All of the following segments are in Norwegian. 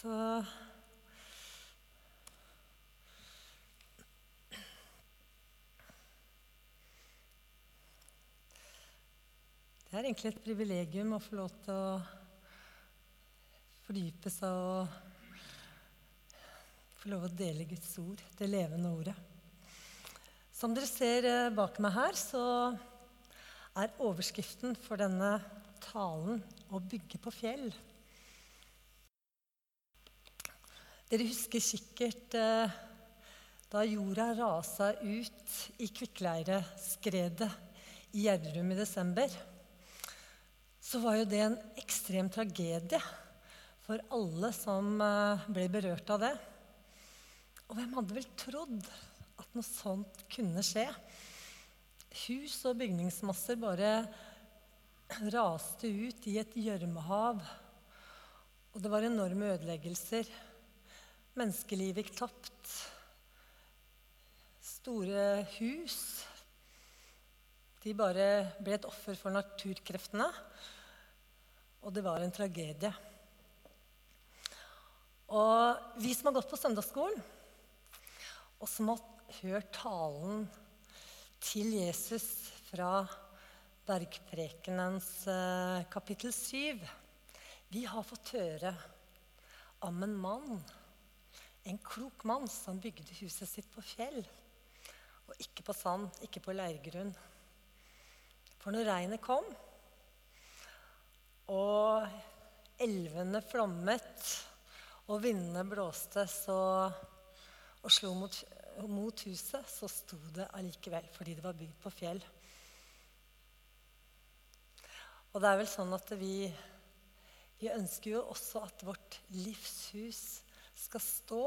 Så Det er egentlig et privilegium å få lov til å fordype seg og få lov å dele Guds ord, det levende ordet. Som dere ser eh, bak meg her, så er overskriften for denne talen 'Å bygge på fjell'. Dere husker sikkert eh, da jorda rasa ut i kvikkleireskredet i Gjerdrum i desember. Så var jo det en ekstrem tragedie for alle som eh, ble berørt av det. Og hvem hadde vel trodd at noe sånt kunne skje? Hus og bygningsmasser bare raste ut i et gjørmehav. Og det var enorme ødeleggelser. Menneskeliv gikk tapt. Store hus. De bare ble et offer for naturkreftene. Og det var en tragedie. Og vi som har gått på søndagsskolen, og som har hørt talen til Jesus fra Bergprekenens eh, kapittel 7, vi har fått høre om en mann, en klok mann, som bygde huset sitt på fjell. Og ikke på sand, ikke på leirgrunn. For når regnet kom, og elvene flommet, og vindene blåste så, og slo mot, mot huset, så sto det allikevel, fordi det var bygd på fjell. Og det er vel sånn at vi, vi ønsker jo også at vårt livshus skal stå.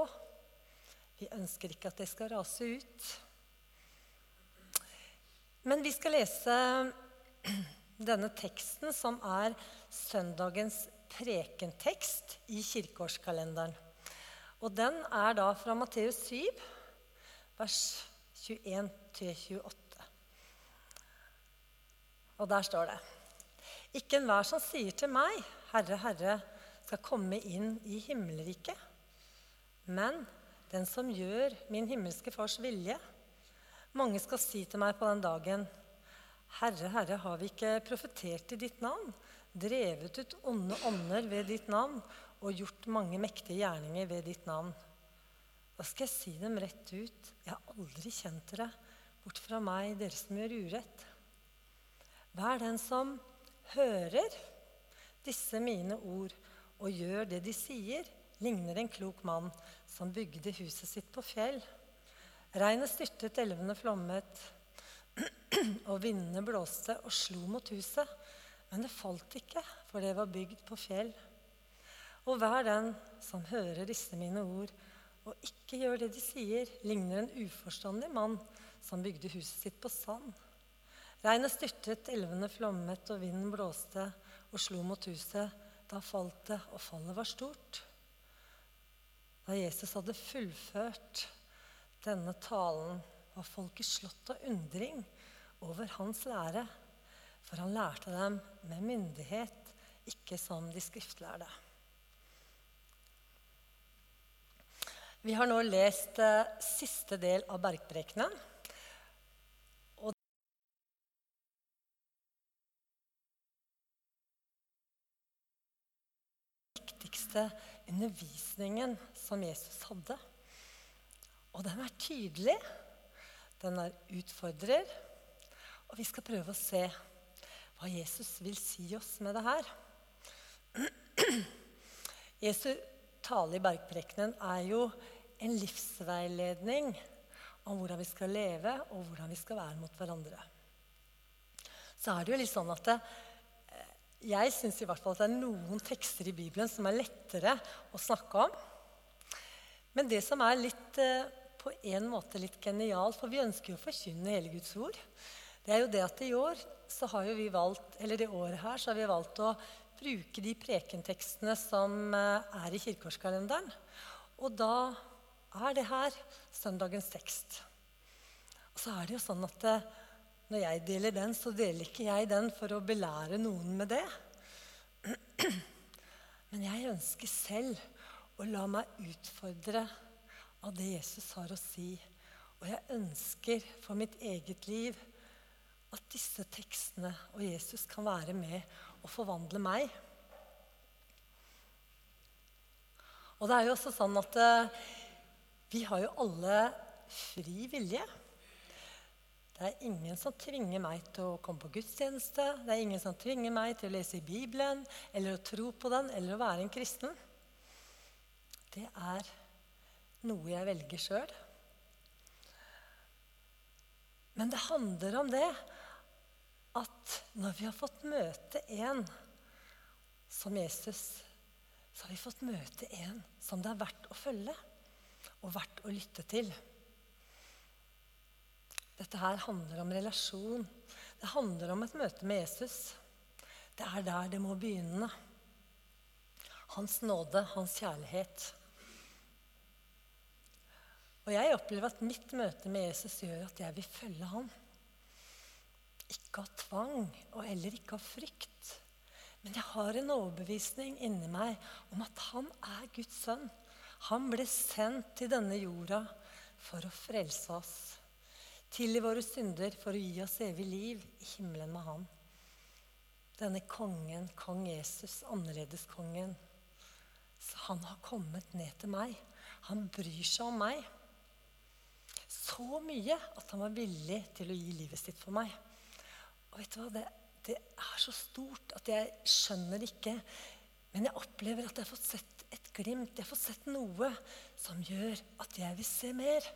Vi ønsker ikke at det skal rase ut. Men vi skal lese denne teksten, som er søndagens prekentekst i kirkeårskalenderen. Og den er da fra Matteus 7, vers 21-28. Og der står det Ikke enhver som sier til meg, Herre, Herre, skal komme inn i himmelriket, men den som gjør min himmelske Fars vilje. Mange skal si til meg på den dagen, Herre, Herre, har vi ikke profetert i ditt navn? drevet ut onde ånder ved ditt navn og gjort mange mektige gjerninger ved ditt navn. Da skal jeg si dem rett ut. Jeg har aldri kjent dere. Bort fra meg, dere som gjør urett. Vær den som hører disse mine ord og gjør det de sier, ligner en klok mann som bygde huset sitt på fjell. Regnet styrtet, elvene flommet, og vindene blåste og slo mot huset. Men det falt ikke, for det var bygd på fjell. Og hver den som hører disse mine ord og ikke gjør det de sier, ligner en uforstandig mann som bygde huset sitt på sand. Regnet styrtet, elvene flommet, og vinden blåste og slo mot huset. Da falt det, og fallet var stort. Da Jesus hadde fullført denne talen, var folket slått av undring over hans lære. For han lærte dem med myndighet, ikke som de skriftlærde. Vi har nå lest eh, siste del av Bergprekenen. Viktigste undervisningen som Jesus hadde. Og den er tydelig. Den er utfordrer. Og vi skal prøve å se hva Jesus vil si oss med det her. Jesu tale i Bergprekenen er jo en livsveiledning om hvordan vi skal leve, og hvordan vi skal være mot hverandre. Så er det jo litt sånn at det, jeg syns i hvert fall at det er noen tekster i Bibelen som er lettere å snakke om. Men det som er litt, eh, på en måte litt genialt, for vi ønsker jo å forkynne hele Guds ord, det er jo det at i år så har jo vi valgt, eller det året her så har vi valgt å bruke de prekentekstene som eh, er i kirkeårskalenderen. Og da er det her søndagens tekst. Og så er det jo sånn at eh, når jeg deler den, så deler ikke jeg den for å belære noen med det. Men jeg ønsker selv å la meg utfordre av det Jesus har å si. Og jeg ønsker for mitt eget liv at disse tekstene og Jesus kan være med og forvandle meg. Og det er jo også sånn at eh, vi har jo alle fri vilje. Det er ingen som tvinger meg til å komme på gudstjeneste. Det er ingen som tvinger meg til å lese i Bibelen eller å tro på den eller å være en kristen. Det er noe jeg velger sjøl. Men det handler om det at når vi har fått møte en som Jesus, så har vi fått møte en som det er verdt å følge og verdt å lytte til. Dette her handler om relasjon. Det handler om et møte med Jesus. Det er der det må begynne. Hans nåde, hans kjærlighet. Og jeg opplever at mitt møte med Jesus gjør at jeg vil følge ham. Ikke av tvang og heller ikke av frykt. Men jeg har en overbevisning inni meg om at han er Guds sønn. Han ble sendt til denne jorda for å frelse oss. Tilgi våre synder for å gi oss evig liv i himmelen med Han. Denne kongen, kong Jesus, annerledeskongen. Han har kommet ned til meg. Han bryr seg om meg. Så mye at han var villig til å gi livet sitt for meg. Og vet du hva? Det, det er så stort at jeg skjønner ikke. Men jeg opplever at jeg har fått sett et glimt. Jeg har fått sett noe som gjør at jeg vil se mer.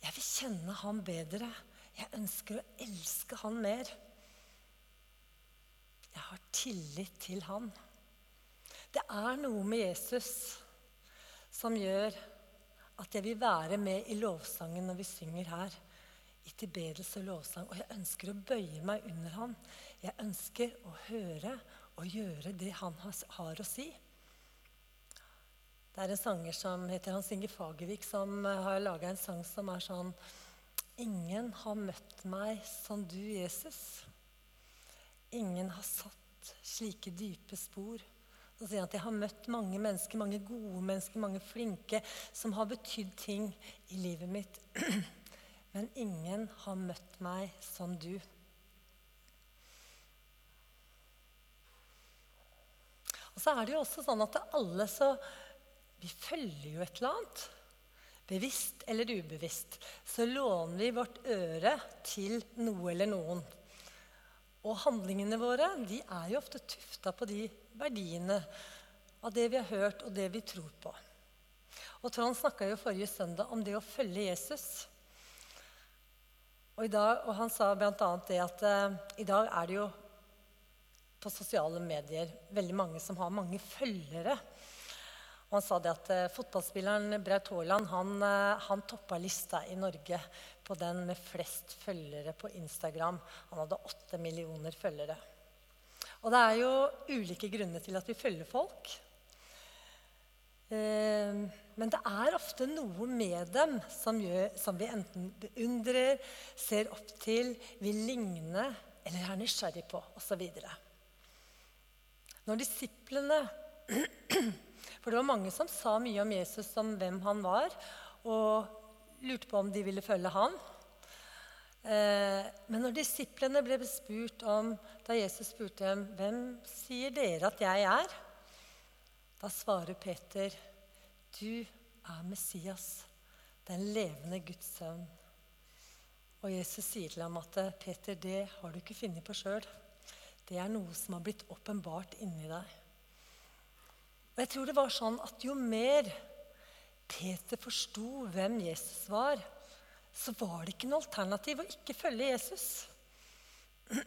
Jeg vil kjenne han bedre. Jeg ønsker å elske han mer. Jeg har tillit til han. Det er noe med Jesus som gjør at jeg vil være med i lovsangen når vi synger her. I tilbedelse og lovsang. Og jeg ønsker å bøye meg under han. Jeg ønsker å høre og gjøre det han har å si. Det er en sanger som heter Hans Inge Fagervik, som har laga en sang som er sånn Ingen har møtt meg som du, Jesus. Ingen har satt slike dype spor. Så sier han at jeg har møtt mange mennesker, mange gode mennesker, mange flinke, som har betydd ting i livet mitt. Men ingen har møtt meg som du. Og så er det jo også sånn at alle så vi følger jo et eller annet. Bevisst eller ubevisst så låner vi vårt øre til noe eller noen. Og handlingene våre de er jo ofte tufta på de verdiene av det vi har hørt, og det vi tror på. Og Trond snakka jo forrige søndag om det å følge Jesus. Og, dag, og han sa bl.a. det at eh, i dag er det jo på sosiale medier veldig mange som har mange følgere. Og han sa det at uh, fotballspilleren Braut Haaland han, uh, han toppa lista i Norge på den med flest følgere på Instagram. Han hadde åtte millioner følgere. Og det er jo ulike grunner til at vi følger folk. Uh, men det er ofte noe med dem som, gjør, som vi enten beundrer, ser opp til, vil ligne eller er nysgjerrig på osv. Når disiplene For det var mange som sa mye om Jesus som hvem han var, og lurte på om de ville følge han. Eh, men når disiplene ble spurt om, da Jesus spurte dem hvem sier dere at jeg er, da svarer Peter, du er Messias, den levende Guds sønn. Og Jesus sier til ham at Peter, det har du ikke funnet på sjøl. Det er noe som har blitt åpenbart inni deg. Og jeg tror det var sånn at jo mer Peter forsto hvem Jesus var, så var det ikke noe alternativ å ikke følge Jesus.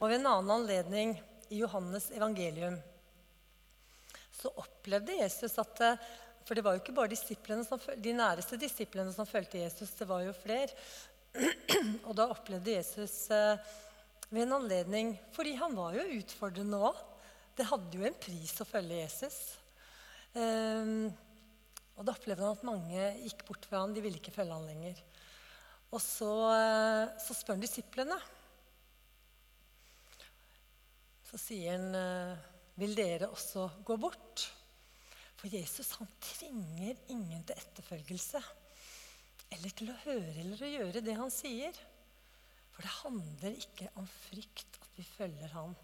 Og ved en annen anledning i Johannes evangelium så opplevde Jesus at For det var jo ikke bare som, de næreste disiplene som fulgte Jesus, det var jo flere. Og da opplevde Jesus eh, ved en anledning Fordi han var jo utfordrende òg. Det hadde jo en pris å følge Jesus. Um, og da opplevde han at mange gikk bort fra han, De ville ikke følge han lenger. Og så, uh, så spør han disiplene. Så sier han, uh, 'Vil dere også gå bort?' For Jesus han tvinger ingen til etterfølgelse eller til å høre eller å gjøre det han sier. For det handler ikke om frykt at vi følger ham.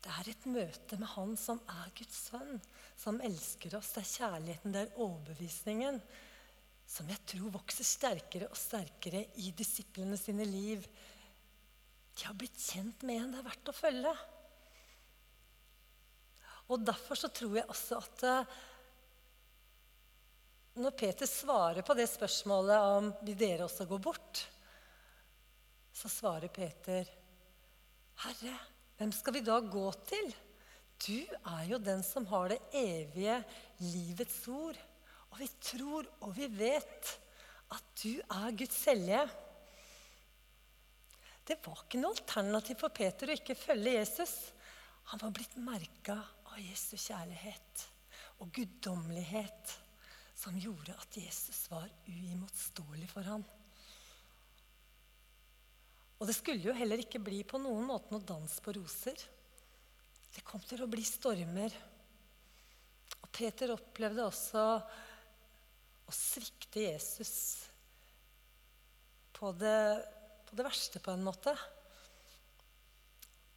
Det er et møte med Han som er Guds sønn, som elsker oss. Det er kjærligheten, det er overbevisningen, som jeg tror vokser sterkere og sterkere i disiplene sine liv. De har blitt kjent med en det er verdt å følge. Og Derfor så tror jeg også at eh, når Peter svarer på det spørsmålet om vil dere også gå bort, så svarer Peter, 'Herre, hvem skal vi da gå til?' Du er jo den som har det evige livets ord. Og vi tror og vi vet at du er Guds hellige. Det var ikke noe alternativ for Peter å ikke følge Jesus. Han var blitt merka av Jesu kjærlighet og guddommelighet som gjorde at Jesus var uimotståelig for ham. Og det skulle jo heller ikke bli på noen måte noe dans på roser. Det kom til å bli stormer. Og Peter opplevde også å svikte Jesus på det, på det verste, på en måte.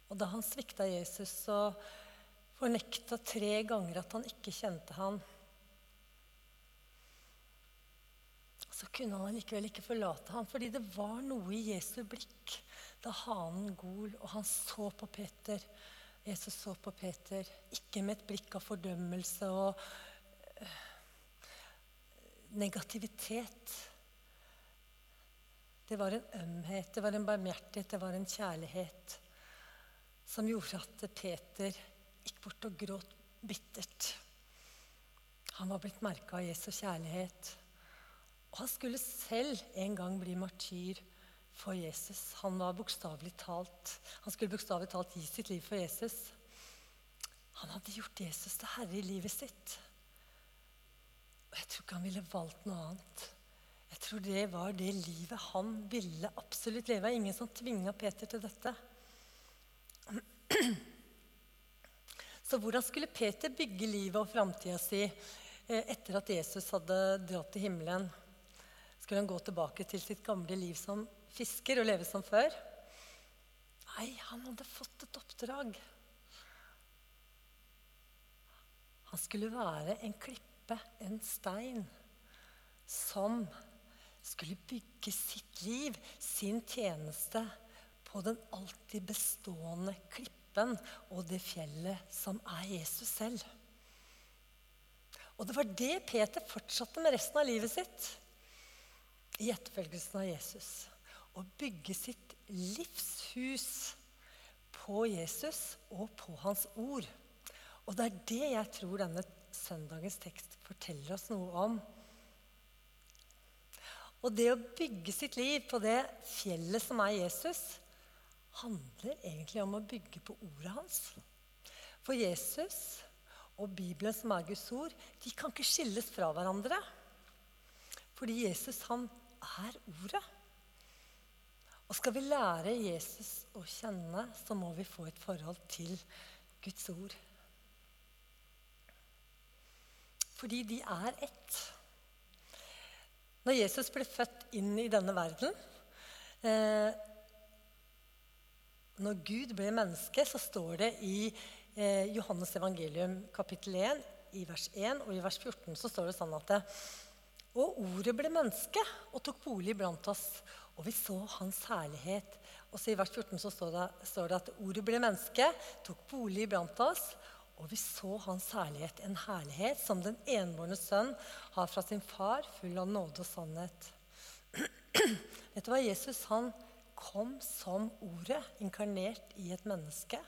Og da han svikta Jesus, så fornekta tre ganger at han ikke kjente han. Så kunne han likevel ikke forlate ham, fordi det var noe i Jesu blikk da hanen gol, og han så på Peter. Jesus så på Peter, ikke med et blikk av fordømmelse og øh, negativitet. Det var en ømhet, det var en barmhjertighet, det var en kjærlighet som gjorde at Peter gikk bort og gråt bittert. Han var blitt merka av Jesu kjærlighet. Og han skulle selv en gang bli martyr for Jesus. Han var talt Han skulle bokstavelig talt gi sitt liv for Jesus. Han hadde gjort Jesus til herre i livet sitt. Og jeg tror ikke han ville valgt noe annet. Jeg tror det var det livet han ville absolutt leve. Ingen som tvinga Peter til dette. Så hvordan skulle Peter bygge livet og framtida si eh, etter at Jesus hadde dratt til himmelen? Skulle han gå tilbake til sitt gamle liv som fisker og leve som før? Nei, han hadde fått et oppdrag. Han skulle være en klippe, en stein, som skulle bygge sitt liv, sin tjeneste, på den alltid bestående klippen og det fjellet som er Jesus selv. Og det var det Peter fortsatte med resten av livet sitt i etterfølgelsen av Jesus. Å bygge sitt livshus på Jesus og på hans ord. Og det er det jeg tror denne søndagens tekst forteller oss noe om. Og det å bygge sitt liv på det fjellet som er Jesus, handler egentlig om å bygge på ordet hans. For Jesus og Bibelen, som er Guds ord, de kan ikke skilles fra hverandre. Fordi Jesus, han er ordet. Og skal vi lære Jesus å kjenne, så må vi få et forhold til Guds ord. Fordi de er ett. Når Jesus ble født inn i denne verden, eh, når Gud ble menneske, så står det i eh, Johannes evangelium kapittel 1, i vers 1 og i vers 14 så står det sånn at det, Og ordet ble menneske og tok bolig blant oss, og vi så hans herlighet. Og så I vers 14 så står det, står det at ordet ble menneske, tok bolig blant oss, og vi så hans herlighet, en herlighet som den enbårne sønn har fra sin far, full av nåde og sannhet. Vet du hva Jesus han kom som Ordet, inkarnert i et menneske.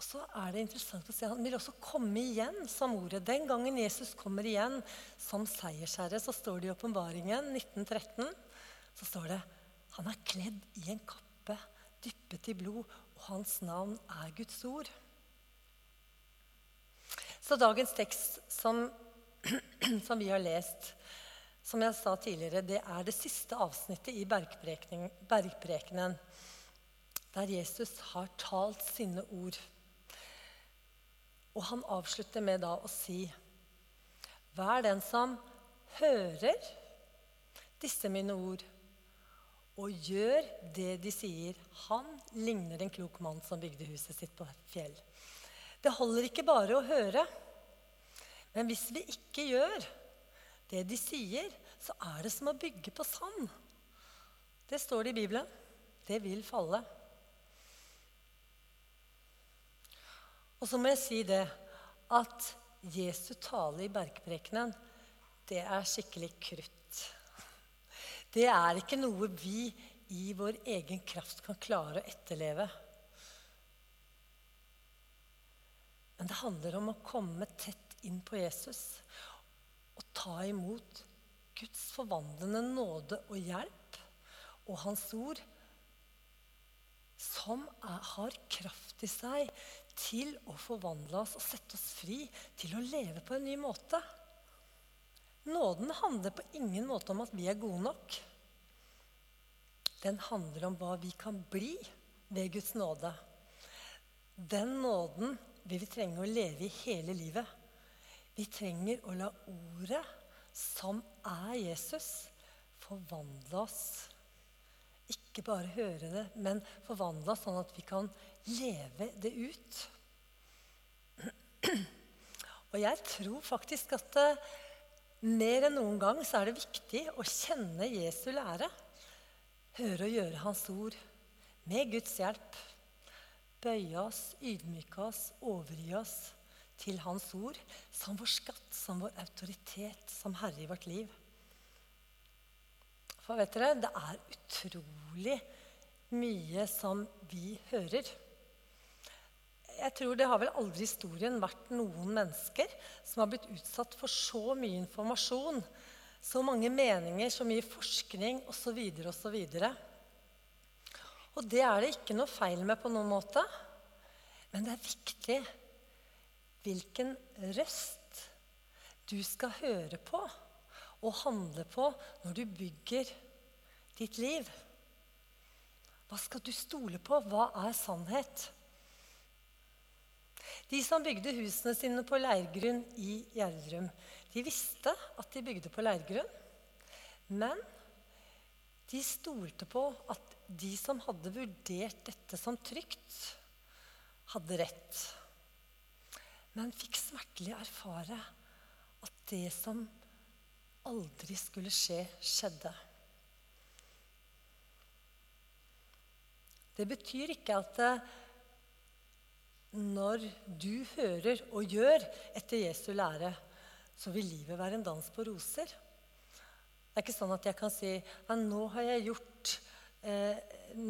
Og så er det interessant å se, Han vil også komme igjen som Ordet. Den gangen Jesus kommer igjen som seiersherre, så står det i Åpenbaringen 1913 så står det han er kledd i en kappe dyppet i blod, og hans navn er Guds ord. Så dagens tekst som, som vi har lest, som jeg sa tidligere, det er det siste avsnittet i bergprekenen, der Jesus har talt sine ord. Og han avslutter med da å si Hver den som hører disse mine ord og gjør det de sier, han ligner en klok mann som bygde huset sitt på fjell. Det holder ikke bare å høre. Men hvis vi ikke gjør det de sier, så er det som å bygge på sand. Det står det i Bibelen. Det vil falle. Og så må jeg si det at Jesu tale i bergprekenen, det er skikkelig krutt. Det er ikke noe vi i vår egen kraft kan klare å etterleve. Men det handler om å komme tett inn på Jesus og ta imot Guds forvandlende nåde og hjelp og Hans ord, som er, har kraft i seg til å forvandle oss og sette oss fri til å leve på en ny måte. Nåden handler på ingen måte om at vi er gode nok. Den handler om hva vi kan bli ved Guds nåde. Den nåden vil vi trenge å leve i hele livet. Vi trenger å la ordet, som er Jesus, forvandle oss. Ikke bare høre det, men forvandle oss sånn at vi kan leve det ut. Og jeg tror faktisk at uh, mer enn noen gang så er det viktig å kjenne Jesu lære. Høre og gjøre Hans ord med Guds hjelp. Bøye oss, ydmyke oss, overgi oss til Hans ord som vår skatt, som vår autoritet, som Herre i vårt liv. For vet dere, det er utrolig mye som vi hører jeg tror det har vel aldri i historien vært noen mennesker som har blitt utsatt for så mye informasjon, så mange meninger, så mye forskning osv. osv. Og og det er det ikke noe feil med på noen måte. Men det er viktig hvilken røst du skal høre på og handle på når du bygger ditt liv. Hva skal du stole på? Hva er sannhet? De som bygde husene sine på leirgrunn i Gjerdrum, de visste at de bygde på leirgrunn. Men de stolte på at de som hadde vurdert dette som trygt, hadde rett. Men fikk smertelig erfare at det som aldri skulle skje, skjedde. Det betyr ikke at når du hører og gjør etter Jesu lære, så vil livet være en dans på roser. Det er ikke sånn at jeg kan si at nå har jeg gjort, eh,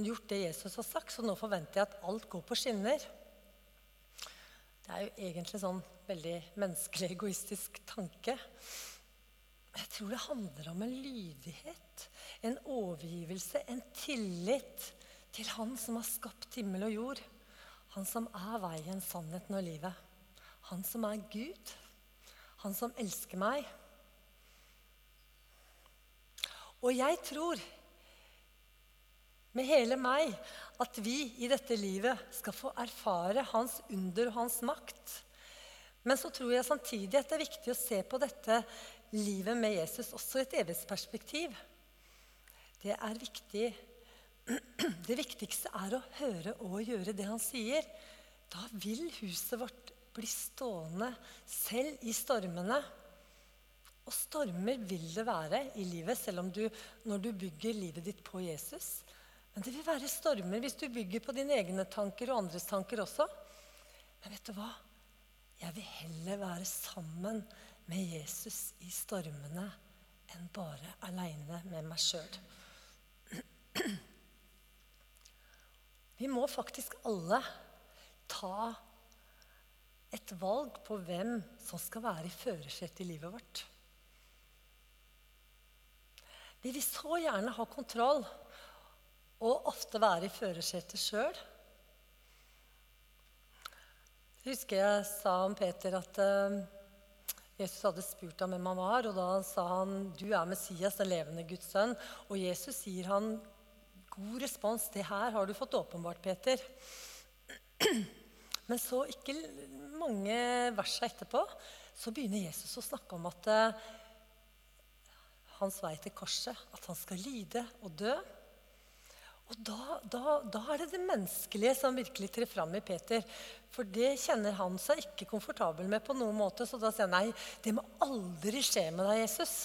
gjort, det Jesus har sagt, så nå forventer jeg at alt går på skinner. Det er jo egentlig sånn veldig menneskelig, egoistisk tanke. Jeg tror det handler om en lydighet, en overgivelse, en tillit til Han som har skapt himmel og jord. Han som er veien, sannheten og livet. Han som er Gud. Han som elsker meg. Og jeg tror med hele meg at vi i dette livet skal få erfare hans under og hans makt. Men så tror jeg samtidig at det er viktig å se på dette livet med Jesus også i et evighetsperspektiv. Det er viktig det viktigste er å høre og gjøre det han sier. Da vil huset vårt bli stående selv i stormene. Og stormer vil det være i livet, selv om du, når du bygger livet ditt på Jesus. Men det vil være stormer hvis du bygger på dine egne tanker og andres tanker også. Men vet du hva? Jeg vil heller være sammen med Jesus i stormene enn bare aleine med meg sjøl. Vi må faktisk alle ta et valg på hvem som skal være i førersetet i livet vårt. Vi vil så gjerne ha kontroll og ofte være i førersetet sjøl. Jeg husker jeg sa om Peter at uh, Jesus hadde spurt ham hvem han var. og Da sa han du er Messias, den levende Guds sønn. Og Jesus sier han God respons. Det her har du fått åpenbart, Peter. Men så ikke mange versa etterpå så begynner Jesus å snakke om at uh, hans vei til korset, at han skal lide og dø. Og da, da, da, er det det menneskelige som virkelig trer fram i Peter. For det kjenner han seg ikke komfortabel med på noen måte. Så da sier han nei, det må aldri skje med deg, Jesus.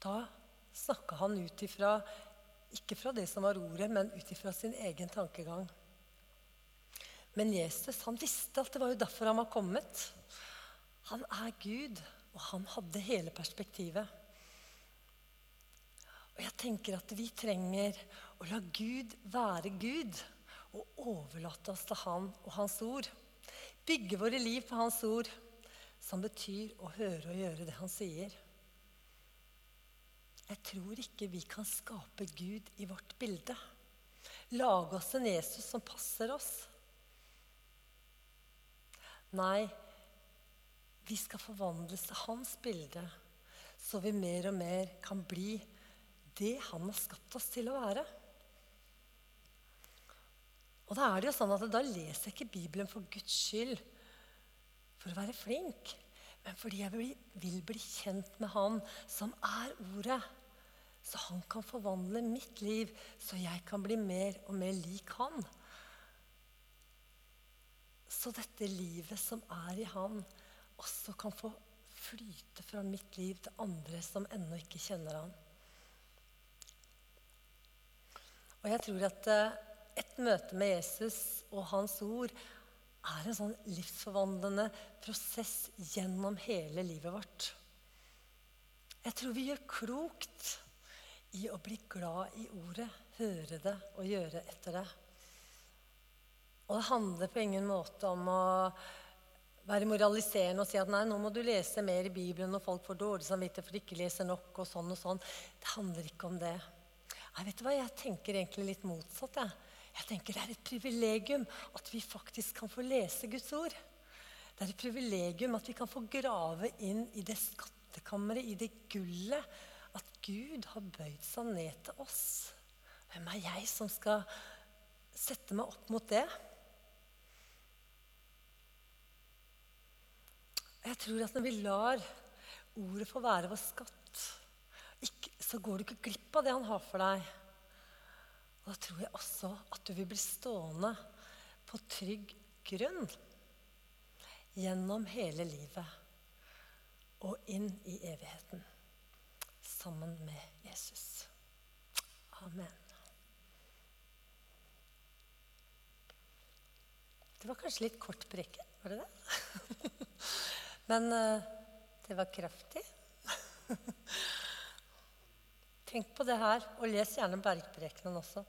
Da snakka han ut ifra ikke fra det som var ordet, men ut ifra sin egen tankegang. Men Jesus han visste at det var jo derfor han var kommet. Han er Gud, og han hadde hele perspektivet. Og jeg tenker at vi trenger å la Gud være Gud og overlate oss til Han og Hans ord. Bygge våre liv på Hans ord, som betyr å høre og gjøre det Han sier. Jeg tror ikke vi kan skape Gud i vårt bilde. Lage oss en Jesus som passer oss. Nei, vi skal forvandles til hans bilde, så vi mer og mer kan bli det han har skapt oss til å være. Og Da er det jo sånn at da leser jeg ikke Bibelen for Guds skyld, for å være flink, men fordi jeg vil bli kjent med Han som er Ordet. Så Han kan forvandle mitt liv, så jeg kan bli mer og mer lik Han. Så dette livet som er i Han, også kan få flyte fra mitt liv til andre som ennå ikke kjenner Han. Og jeg tror at eh, et møte med Jesus og Hans ord er en sånn livsforvandlende prosess gjennom hele livet vårt. Jeg tror vi gjør klokt i å bli glad i ordet, høre det og gjøre etter det. Og det handler på ingen måte om å være moraliserende og si at nei, nå må du lese mer i Bibelen når folk får dårlig samvittighet for de ikke leser nok. og sånn og sånn. Det handler ikke om det. Nei, vet du hva? Jeg tenker egentlig litt motsatt. Jeg. Jeg tenker Det er et privilegium at vi faktisk kan få lese Guds ord. Det er et privilegium at vi kan få grave inn i det skattkammeret, i det gullet. At Gud har bøyd seg ned til oss. Hvem er jeg som skal sette meg opp mot det? Jeg tror at når vi lar ordet få være vår skatt, så går du ikke glipp av det han har for deg. Og da tror jeg også at du vil bli stående på trygg grunn gjennom hele livet og inn i evigheten sammen med Jesus. Amen. Det var kanskje litt kort preken, var det det? Men uh, det var kraftig. Tenk på det her, og les gjerne Bergprekenen også.